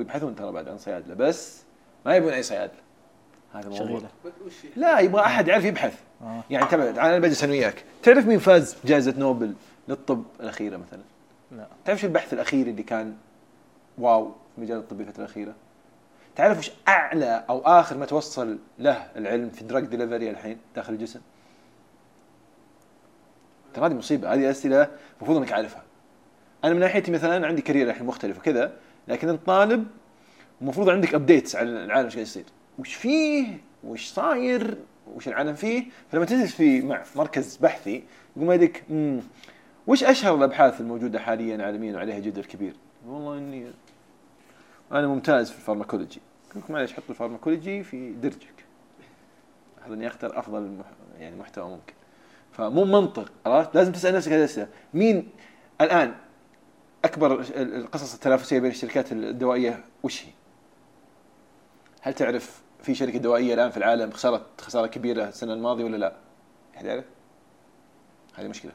ويبحثون ترى بعد عن صيادلة. بس ما يبون أي صيادلة. هذا الموضوع. شغيلة. لا يبغى أحد يعرف يبحث. آه. يعني تبع أنا بجلس أنا وياك. تعرف مين فاز بجائزة نوبل للطب الأخيرة مثلا؟ لا. تعرف شو البحث الأخير اللي كان wow في المجال الطبي الفترة الأخيرة؟ تعرف وش أعلى أو آخر ما توصل له العلم في drug delivery الحين داخل الجسم؟ ترى هذه مصيبة. هذه أسئلة المفروض إنك عارفها. أنا من ناحيتي مثلا عندي career الحين مختلف وكذا. لكن أنت طالب المفروض عندك updates على العالم إيش قاعد يصير. وش فيه؟ وش صاير؟ وش العالم فيه؟ فلما تجلس في مع مركز بحثي يقوم ما يدك "مم، وش أشهر الأبحاث الموجودة حاليا عالميا وعليها جدل كبير؟ والله إني أنا ممتاز في ال pharmacology. يقول لك معلش حط ال pharmacology في درجك. هذا إني أختار أفضل المح... يعني محتوى ممكن. فمو منطق عرفت؟ لازم تسأل نفسك هذه الأسئلة. مين الآن أكبر ال- القصص التنافسية بين الشركات الدوائية وش هي؟ هل تعرف في شركة دوائية الآن في العالم خسرت خسارة كبيرة السنة الماضية ولا لا؟ أحد يعرف؟ هذه مشكلة.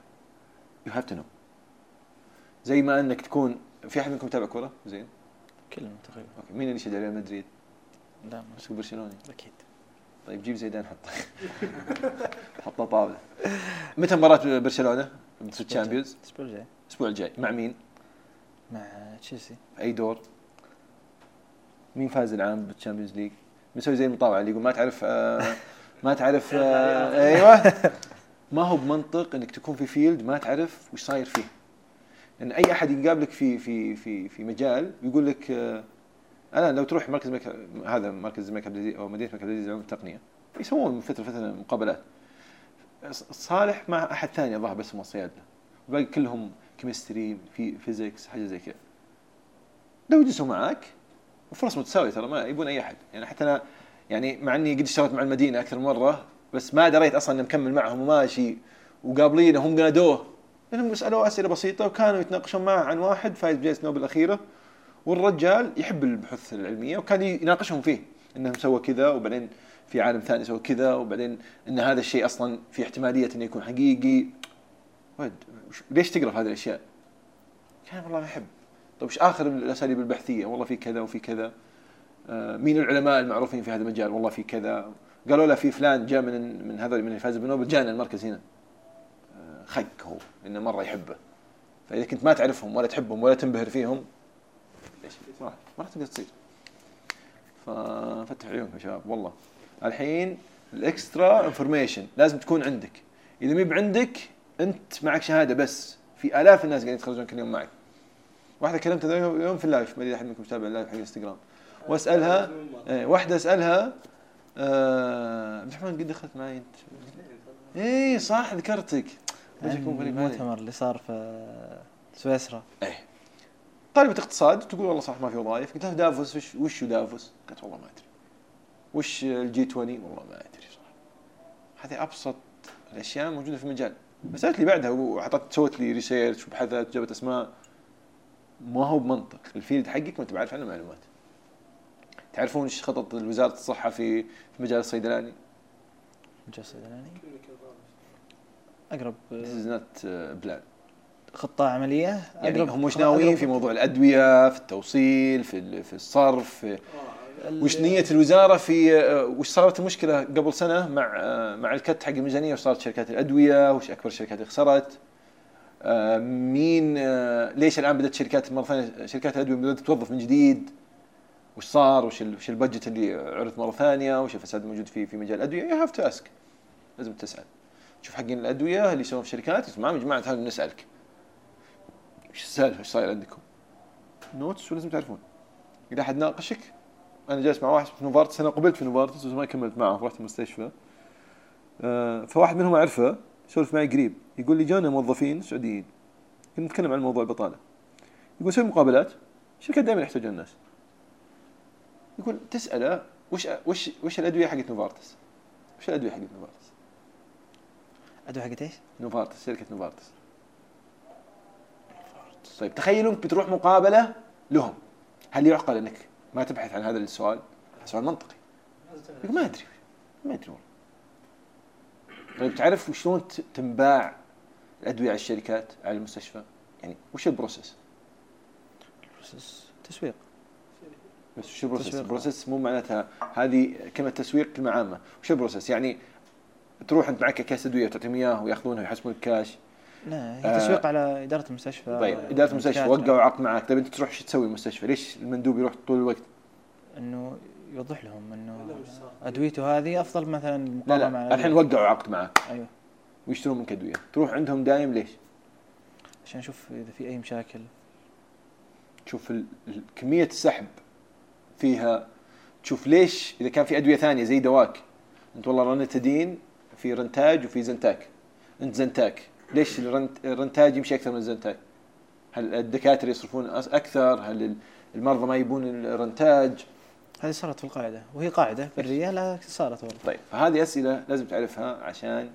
you have to know زي ما أنك تكون في أحد منكم يتابع كورة؟ زين. كلهم تقريبا. okay. مين اللي يشجع ريال مدريد؟ لا بس برشلوني. أكيد. طيب جيب زيدان حطه. حطه طاولة. متى مباراة برشلونة؟ في ال Champions؟ الأسبوع الجاي الأسبوع الجاي. مع مين؟ مع تشيلسي. أي دور؟ مين فاز العام بال Champions League؟ بنسوي زي المطاوعة اللي يقول ما تعرف آه ما تعرف آه أيوه. ما هو بمنطق إنك تكون في field ما تعرف وش صاير فيه. لأن أي أحد يقابلك في في في في مجال يقول لك آه الان لو تروح مركز مك... هذا مركز الملك عبد العزيز أو مدينة الملك عبد العزيز للعلوم والتقنيه يسوون من فترة فتره مقابلات. صالح مع أحد ثاني الظاهر بس هم صيادله. الباقي كلهم chemistry في physics حاجة زي كذا لو يجلسوا معك فرص متساوية ترى ما يبون أي أحد. يعني حتى أنا يعني مع إني قد اشتغلت مع المدينة أكثر مرة بس ما دريت أصلا إني مكمل معهم وماشي وقابلينه هم نادوه لأنهم سالوه أسئلة بسيطة وكانوا يتناقشون معه عن واحد فايز بجائزة نوبل الأخيرة. والرجال يحب البحوث العلمية وكان يناقشهم فيه إنهم سوى كذا وبعدين في عالم ثاني سوى كذا وبعدين إن هذا الشيء أصلا في احتمالية إنه يكون حقيقي. وش- ليش تقرأ في هذه الأشياء؟ كان والله ما أحب. طيب وش آخر الأساليب البحثية؟ والله في كذا وفي كذا. آه، مين العلماء المعروفين في هذا المجال؟ والله في كذا. قالوا له في فلان جاء من من هذول من اللي فاز بنوبل جانا المركز هنا. آه، خق هو إنه مرة يحبه. فإذا كنت ما تعرفهم ولا تحبهم ولا تنبهر فيهم ليش؟ ما راح تقدر تصير. ففتح عيونكم يا شباب والله. الحين ال extra information لازم تكون عندك. إذا ما بعندك أنت معك شهادة بس في آلاف الناس قاعدين يتخرجون كل يوم معك. واحدة كلمتها اليوم في ال live ما أدري احد منكم يتابع ال live حق الإنستغرام. وأسألها إيه، واحدة أسألها آه، عبد الرحمن قد دخلت معي أنت؟ اي صح ذكرتك. المؤتمر اللي صار في سويسرا. إيه. طالبة اقتصاد تقول والله صح ما في وظائف. قلت لها دافوس وش وش دافوس؟ قالت والله ما أدري. وش ال G 20 والله ما أدري صح هذه أبسط الأشياء موجودة في المجال. بس قالت لي بعدها وحطت سوت لي research وبحثت جابت أسماء. ما هو بمنطق. ال field حقك ما انت بعرف عنه معلومات. تعرفون إيش خطط وزاره الصحة في في مجال الصيدلاني؟ مجال صيدلاني أقرب This is not uh, plan خطة عملية؟ يعني أقرب هم وش ناويين في موضوع الأدوية في التوصيل في ال- في الصرف في وش نية الوزارة في آه، وش صارت المشكلة قبل سنة مع آه، مع الكت حق الميزانية؟ وش صارت شركات الأدوية؟ وش أكبر الشركات اللي خسرت؟ آه، مين ليش الآن بدأت شركات مرة ثانية شركات الأدوية بدأت توظف من جديد؟ وش صار؟ وش وش ال budget اللي عرض مرة ثانية؟ وش الفساد الموجود في في مجال الأدوية؟ you have to ask لازم تسأل. تشوف حقين الأدوية اللي يسوون في الشركات تمام يا جماعة تعالوا نسألك. وش السالفة وش صاير عندكم؟ notes ولازم تعرفون. إذا أحد ناقشك أنا جالس مع واحد في نوفارتس أنا قبلت في نوفارتس بس ما كملت معه رحت المستشفى آه، فواحد منهم أعرفه يسولف معي قريب. يقول لي جانا موظفين سعوديين. كنا نتكلم عن موضوع البطالة. يقول سوي مقابلات الشركات دائما يحتاجون الناس. يقول تسأله وش وش وش الأدوية حقت نوفارتس؟ وش الأدوية حقت نوفارتس؟ أدوية حقت إيش؟ نوفارتس شركة نوفارتس. طيب تخيلوا بتروح مقابلة لهم. هل يعقل إنك ما تبحث عن هذا السؤال؟ سؤال منطقي ما أدري ما أدري والله طيب تعرف شلون تنباع الأدوية على الشركات على المستشفى؟ يعني وش ال process؟ process تسويق بس وش ال process؟ ال process مو معناتها هذه كلمة تسويق كلمة عامة، وش ال process؟ يعني تروح أنت معك اكياس أدوية وتعطيهم إياه ويأخذونها ويحسبونك كاش لا آه. هي تسويق على إدارة المستشفى طيب إدارة المستشفى. وقعوا عقد معك طيب أنت تروح إيش تسوي المستشفى؟ ليش المندوب يروح طول الوقت؟ إنه يوضح لهم إنه أدويته هذه أفضل مثلا لا مقارنه مع لا الحين. وقعوا عقد معك أيوه ويشترون منك أدوية، تروح عندهم دايم ليش؟ عشان أشوف إذا في أي مشاكل تشوف كمية السحب فيها تشوف ليش إذا كان في أدوية ثانية زي دواك أنت والله رانتدين في رنتاج وفي زنتاك أنت زنتاك ليش الرنت الرنتاج يمشي أكثر من الزنتاك؟ هل الدكاترة يصرفون أكثر؟ هل ال- المرضى ما يبون الرنتاج؟ هذه صارت في القاعدة وهي قاعدة برا لا صارت والله. طيب فهذه أسئلة لازم تعرفها عشان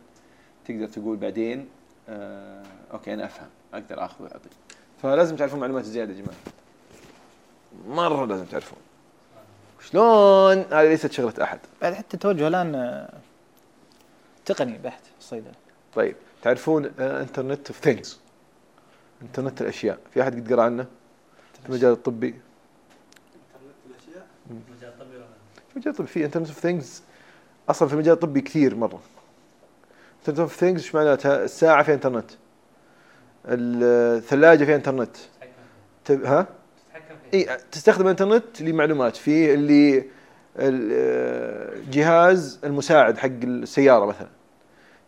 تقدر تقول بعدين آه أوكي أنا أفهم أقدر آخذ وأعطي. فلازم تعرفون معلومات زيادة يا جماعة. مرة لازم تعرفون. شلون؟ هذه ليست شغلة أحد. بعد حتى التوجه الآن آه، تقني بحت الصيدله طيب. تعرفون internet of things انترنت الأشياء. في أحد قد قرأ عنه؟ في المجال الطبي. انترنت الاشياء في المجال الطبي. في internet of things أصلا في المجال الطبي كثير مرة. internet of things إيش معناتها؟ الساعة فيها انترنت الثلاجة فيها انترنت تب- ها؟ إي تستخدم الانترنت لمعلومات. في اللي الجهاز المساعد حق السيارة مثلا.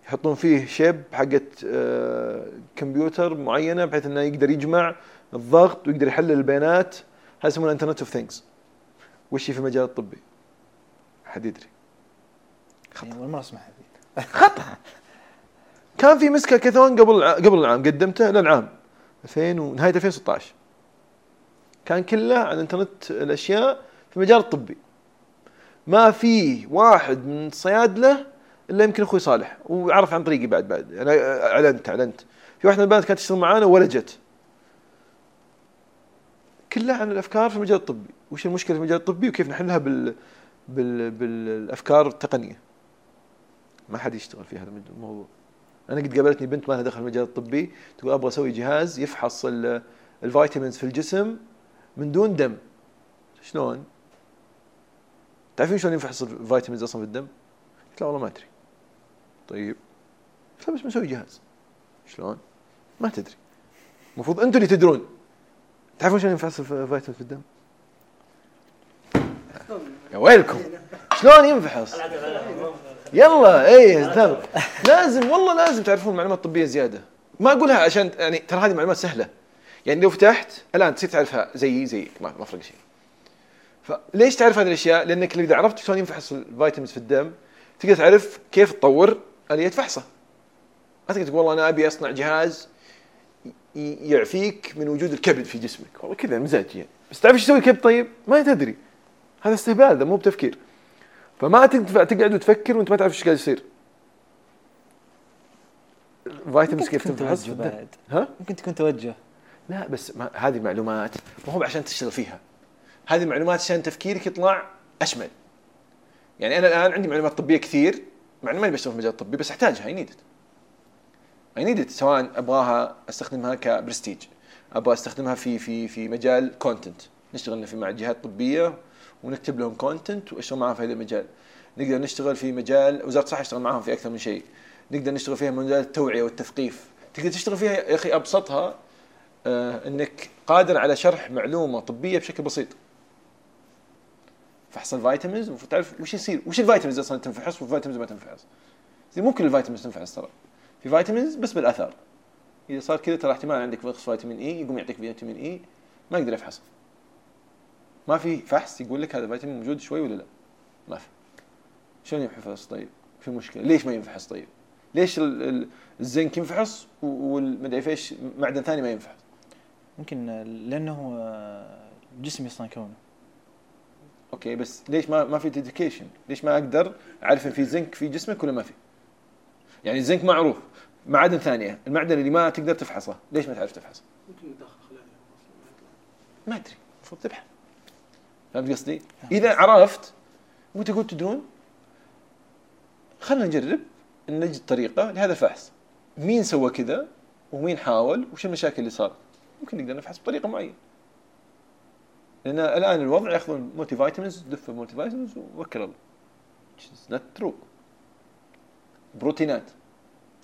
يحطون فيه شيب حقت آه، كمبيوتر معينة بحيث إنه يقدر يجمع الضغط ويقدر يحلل البيانات. هذا يسمونه انترنت اوف ثينجز وش في المجال الطبي؟ حد يدري. يعني اول مره اسمعها ذي كان في مسكة كاثون قبل قبل العام قدمته للعام 2000 ونهايه 2016 كان كله عن انترنت الأشياء في المجال الطبي. ما في واحد من الصيادله إلا يمكن أخوي صالح وعرف عن طريقي بعد بعد. أنا أعلنت أعلنت. في واحدة من البنات كانت تشتغل معانا ولا جت كلها عن الأفكار في المجال الطبي. وش المشكلة في المجال الطبي وكيف نحلها بال بال بالأفكار التقنية. ما حد يشتغل في هذا الموضوع. أنا قد قابلتني بنت ما لها دخل المجال الطبي تقول أبغى أسوي جهاز يفحص ال- الفيتامينز في الجسم من دون دم. شلون؟ تعرفين شلون ينفحص ال vitamins أصلا في الدم؟ قلت لا والله ما أدري. طيب. قلت لها بس بنسوي جهاز. شلون؟ ما تدري. المفروض أنتم اللي تدرون. تعرفون شلون ينفحص ال vitamins في الدم؟ يا ويلكم. شلون ينفحص؟ يلا أستاذ. لازم والله لازم تعرفون معلومات طبيه زيادة. ما أقولها عشان يعني ترى هذه معلومات سهلة. يعني لو فتحت الآن تصير تعرفها زي زي ما ما فرق شيء. فليش تعرف هذه الأشياء؟ لأنك إذا عرفت شلون ينفحص الفيتامينز في الدم تقدر تعرف كيف تطور اليه فحصه ما تقدر تقول والله أنا أبي أصنع جهاز يعفيك من وجود الكبد في جسمك. والله كذا مزاج يعني بس تعرف إيش يسوي الكبد طيب؟ ما تدري. هذا استهبال هذا مو بتفكير. فما تنفع تقعد وتفكر وأنت ما تعرف إيش قاعد يصير. vitamins كيف بعد. ها؟ ممكن تكون توجه. لا بس ما هذه معلومات. ما هو عشان تشتغل فيها. هذه معلومات عشان تفكيرك يطلع أشمل. يعني أنا الآن عندي معلومات طبية كثير. مع اني ماني بشتغل في المجال الطبي بس أحتاجها I need I need سواء أبغاها أستخدمها كبرستيج أبغى أستخدمها في في في مجال content نشتغل في مع جهات طبية ونكتب لهم content وأشتغل معاهم في هذا المجال. نقدر نشتغل في مجال وزارة الصحة يشتغل معاهم في أكثر من شيء. نقدر نشتغل فيها مجال التوعية والتثقيف. تقدر تشتغل فيها يا أخي أبسطها آه، إنك قادر على شرح معلومة طبية بشكل بسيط. فحص ال vitamins المفروض تعرف وش يصير؟ وش ال vitamins أصلا تنفحص وال vitamins ما تنفحص؟ زي مو كل ال vitamins تنفحص ترى. في vitamins بس بالاثار إذا صار كذا ترى احتمال عندك نقص فيتامين A يقوم يعطيك فيتامين A ما يقدر يفحصه ما في فحص يقول لك هذا الفيتامين موجود شوي ولا لا؟ ما في. شلون ينفحص؟ طيب في مشكله ليش ما ينفحص؟ طيب ليش ال- ال- الزنك ينفحص والمدري إيش معدن ثاني ما ينفحص؟ ممكن لأنه الجسم أصلا كونه okay بس ليش ما ما في detection؟ ليش ما أقدر أعرف إن في زنك في جسمك ولا ما في؟ يعني الزنك معروف معادن ثانية، المعدن اللي ما تقدر تفحصه، ليش ما تعرف تفحصه؟ ممكن أصلاً ما أدري، المفروض تبحث. فهمت قصدي؟ إذا عرفت وتقول تدرون خلينا نجرب نجد طريقه لهذا الفحص. مين سوى كذا؟ ومين حاول؟ وش المشاكل اللي صارت؟ ممكن نقدر نفحص بطريقة معينة. لأن الآن الوضع يأخذون مولتي فيتامينز دف مولتي فيتامينز ووكل الله. نوت ترو بروتينات.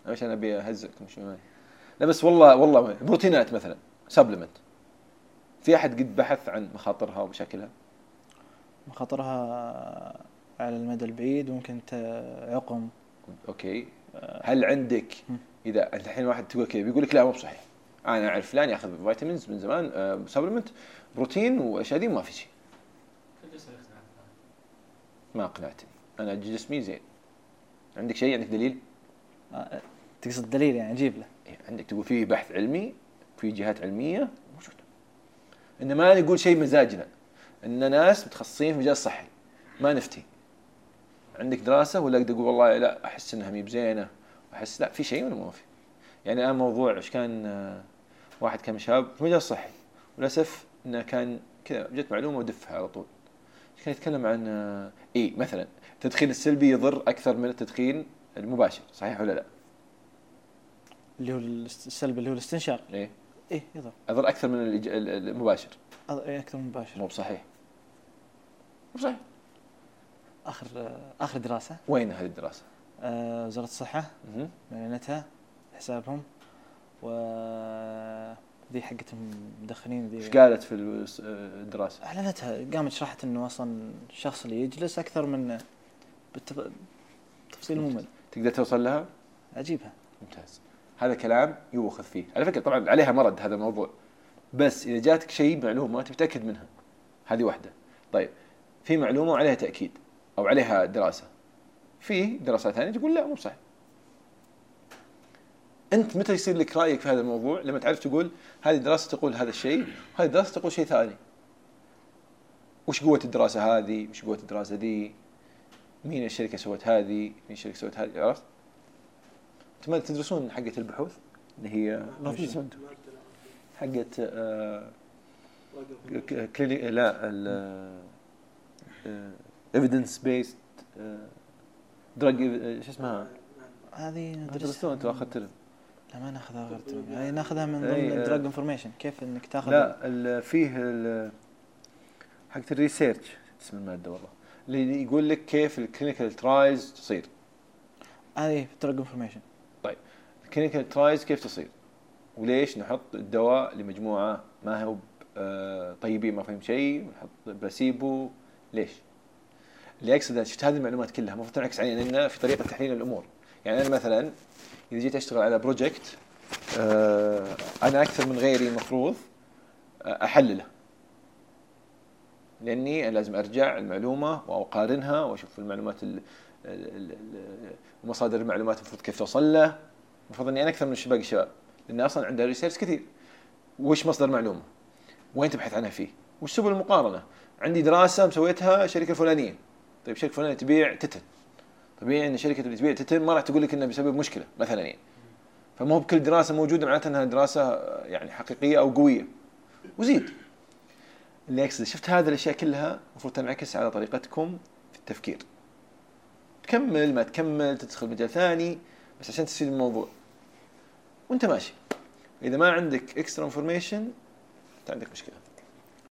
عشان أبي اهزكم شوي لا بس والله والله بروتينات مثلا. supplement في أحد قد بحث عن مخاطرها ومشاكلها؟ مخاطرها على المدى البعيد ممكن عقم okay. هل عندك إذا الحين واحد تقول كذا بيقول لك لا مو بصحيح. أنا اعرف فلان ياخذ vitamins من زمان آه supplement بروتين وأشياء دي ما في شيء. ما اقنعتني. أنا جسمي زين. عندك شيء؟ عندك دليل؟ آه، تقصد دليل يعني أجيب له؟ إيه، عندك تقول في بحث علمي في جهات علمية موجودة. إن ما نقول شيء مزاجنا. إن ناس متخصصين في مجال الصحي ما نفتي. عندك دراسة ولا أقول والله لا أحس إنها مي بزينة أحس لا في شيء ولا ما في؟ يعني الآن موضوع إيش كان آه، واحد كان شاب في مجال الصحي وللأسف إنه كان كذا جت معلومة ودفها على طول. كان يتكلم عن آه، اي مثلا التدخين السلبي يضر أكثر من التدخين المباشر صحيح ولا لا؟ اللي هو السلبي اللي هو الاستنشاق. إيه. إيه يضر. يضر أكثر من المباشر. إيه، أكثر مباشر مو بصحيح. مو بصحيح. آخر آخر دراسة. وين هذه الدراسة؟ آه، وزارة الصحة. مهم. معلنتها حسابهم. و ذي حقت المدخنين إيش ذي قالت في الدراسة؟ أعلنتها قامت شرحت إنه أصلا الشخص اللي يجلس أكثر من بالتف... تفصيل ممل. تقدر توصل لها؟ أجيبها. ممتاز. هذا كلام يؤخذ فيه. على فكرة طبعا عليها مرد هذا الموضوع. بس إذا جاتك شيء معلومة تبي تتاكد منها. هذه واحدة. طيب في معلومة وعليها تأكيد أو عليها دراسة. في دراسات ثانية تقول لا مو صح أنت متى يصير لك رأيك في هذا الموضوع؟ لما تعرف تقول هذه دراسه تقول هذا الشيء وهذه دراسه تقول شيء ثاني. وش قوة الدراسة هذه؟ وش قوة الدراسة ذي مين الشركة سوت هذه؟ مين الشركة سوت هذه؟ عرفت؟ أنتم ما تدرسون حقة البحوث؟ اللي هي. حقة آه، clinic لا ال evidence based drug شو اسمها؟ هذه ما ندرسها. درستوها أنتم اخر ترم لا ما ناخذها غير ترم. يعني ناخذها من ضمن آه. ال drug information كيف إنك تاخذ لا ال- فيه ال- حقة ال research. اسم المادة والله. اللي يقول لك كيف ال clinical trials تصير. هذه الدراج انفورميشن الكلينيكال ترايلز كيف تصير؟ وليش نحط الدواء لمجموعة ما هو آه، طيبين ما فهم شيء ونحط بلاسيبو ليش؟ اللي اقصد أنا شفت هذه المعلومات كلها المفروض تنعكس علينا في طريقة تحليل الأمور. يعني أنا مثلا إذا جيت أشتغل على project آه، أنا أكثر من غيري المفروض آه، أحلله. لأني لازم أرجع المعلومة وأقارنها وأشوف المعلومات ال- ال- ال- ال- مصادر المعلومات المفروض كيف توصل له. المفروض إني أنا أكثر من باقي الشباب لأن أصلا عندها research كثير. وش مصدر معلومة؟ وين تبحث عنها فيه؟ وش سبل المقارنة؟ عندي دراسة مسويتها شركة فلانيه طيب شركة فلانيه تبيع تتن. طبيعي إن اللي تبيع تتن ما راح تقول لك إنه بيسبب مشكلة مثلا. يعني فما هو بكل دراسة موجودة معناتها إنها دراسة آه، يعني حقيقية أو قوية. وزيد. اللي اقصد شفت هذه الأشياء كلها؟ المفروض تنعكس على طريقتكم في التفكير. تكمل ما تكمل تدخل مجال ثاني بس عشان تستفيد من الموضوع. وأنت ماشي. إذا ما عندك extra information أنت عندك مشكلة.